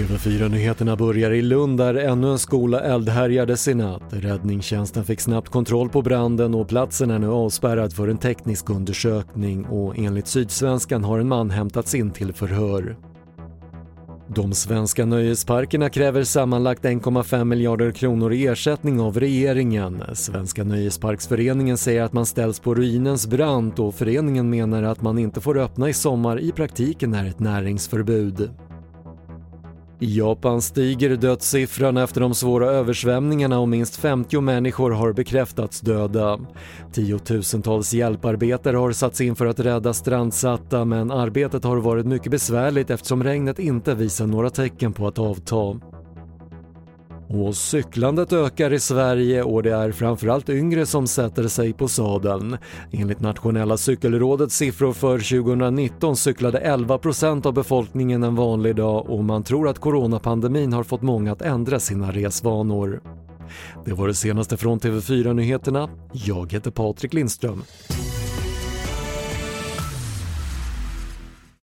TV4-nyheterna börjar i Lund där ännu en skola eldhärjades i natt. Räddningstjänsten fick snabbt kontroll på branden och platsen är nu avspärrad för en teknisk undersökning och enligt Sydsvenskan har en man hämtats in till förhör. De svenska nöjesparkerna kräver sammanlagt 1,5 miljarder kronor i ersättning av regeringen. Svenska Nöjesparksföreningen säger att man ställs på ruinens brant och föreningen menar att man inte får öppna i sommar i praktiken är ett näringsförbud. I Japan stiger dödssiffran efter de svåra översvämningarna och minst 50 människor har bekräftats döda. Tiotusentals hjälparbetare har satts in för att rädda strandsatta men arbetet har varit mycket besvärligt eftersom regnet inte visar några tecken på att avta. Och cyklandet ökar i Sverige och det är framförallt yngre som sätter sig på sadeln. Enligt Nationella cykelrådets siffror för 2019 cyklade 11% av befolkningen en vanlig dag och man tror att coronapandemin har fått många att ändra sina resvanor. Det var det senaste från TV4 Nyheterna. Jag heter Patrik Lindström.